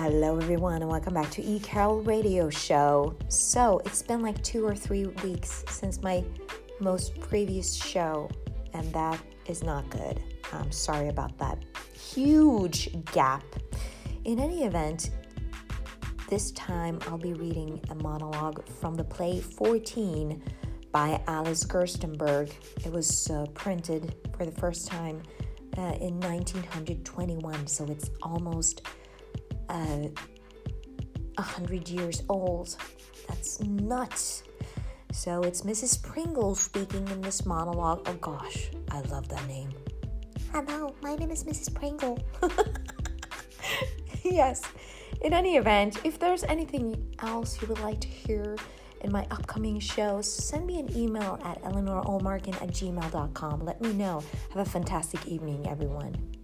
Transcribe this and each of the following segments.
Hello, everyone, and welcome back to E Carol Radio Show. So, it's been like two or three weeks since my most previous show, and that is not good. I'm sorry about that huge gap. In any event, this time I'll be reading a monologue from the play 14 by Alice Gerstenberg. It was uh, printed for the first time uh, in 1921, so it's almost uh, a hundred years old. That's nuts. So it's Mrs. Pringle speaking in this monologue. Oh gosh, I love that name. Hello, my name is Mrs. Pringle. yes. In any event, if there's anything else you would like to hear in my upcoming shows, send me an email at eleanorolmarkin at gmail.com. Let me know. Have a fantastic evening, everyone.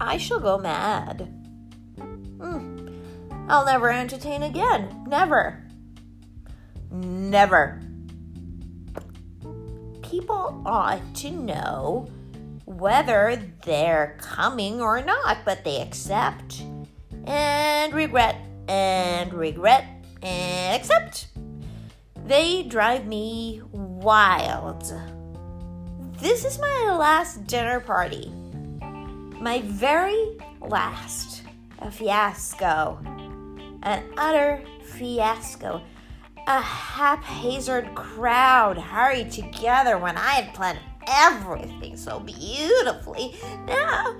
I shall go mad. Mm. I'll never entertain again. Never. Never. People ought to know whether they're coming or not, but they accept and regret and regret and accept. They drive me wild. This is my last dinner party. My very last. A fiasco. An utter fiasco. A haphazard crowd hurried together when I had planned everything so beautifully. Now,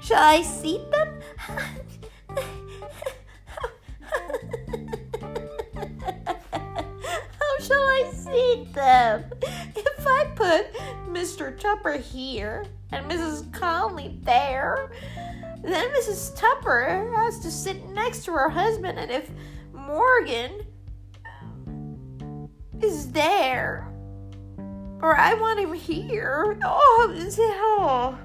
shall I seat them? seat them? If I put Mr. Tupper here and Mrs. Conley there, then Mrs. Tupper has to sit next to her husband, and if Morgan is there, or I want him here. Oh, oh,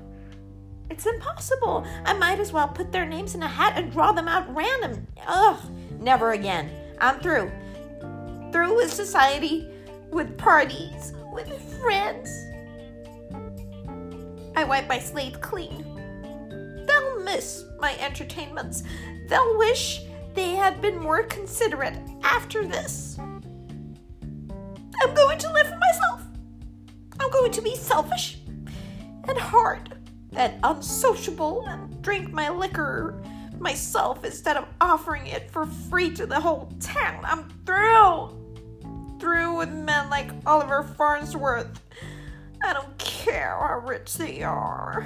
it's impossible. I might as well put their names in a hat and draw them out random. Ugh, never again. I'm through. Through with society, with parties, with friends. I wipe my slate clean. They'll miss my entertainments. They'll wish they had been more considerate after this. I'm going to live for myself. I'm going to be selfish and hard and unsociable and drink my liquor myself instead of offering it for free to the whole town. I'm through. Through with men like Oliver Farnsworth. I don't care how rich they are,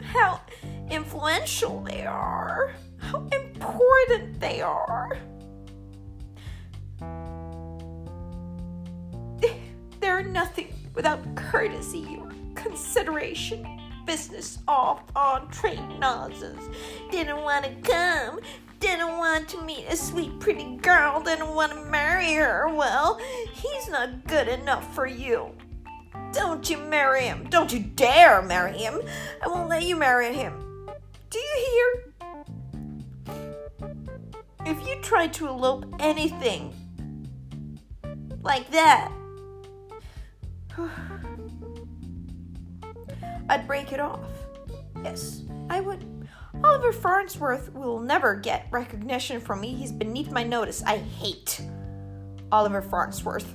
how influential they are, how important they are. They're nothing without courtesy or consideration. Business off on train nonsense. Didn't want to come. Didn't want to meet a sweet, pretty girl. Didn't want to marry her. Well, he's not good enough for you. Don't you marry him. Don't you dare marry him. I won't let you marry him. Do you hear? If you try to elope anything like that, I'd break it off. Yes, I would. Oliver Farnsworth will never get recognition from me. He's beneath my notice. I hate Oliver Farnsworth.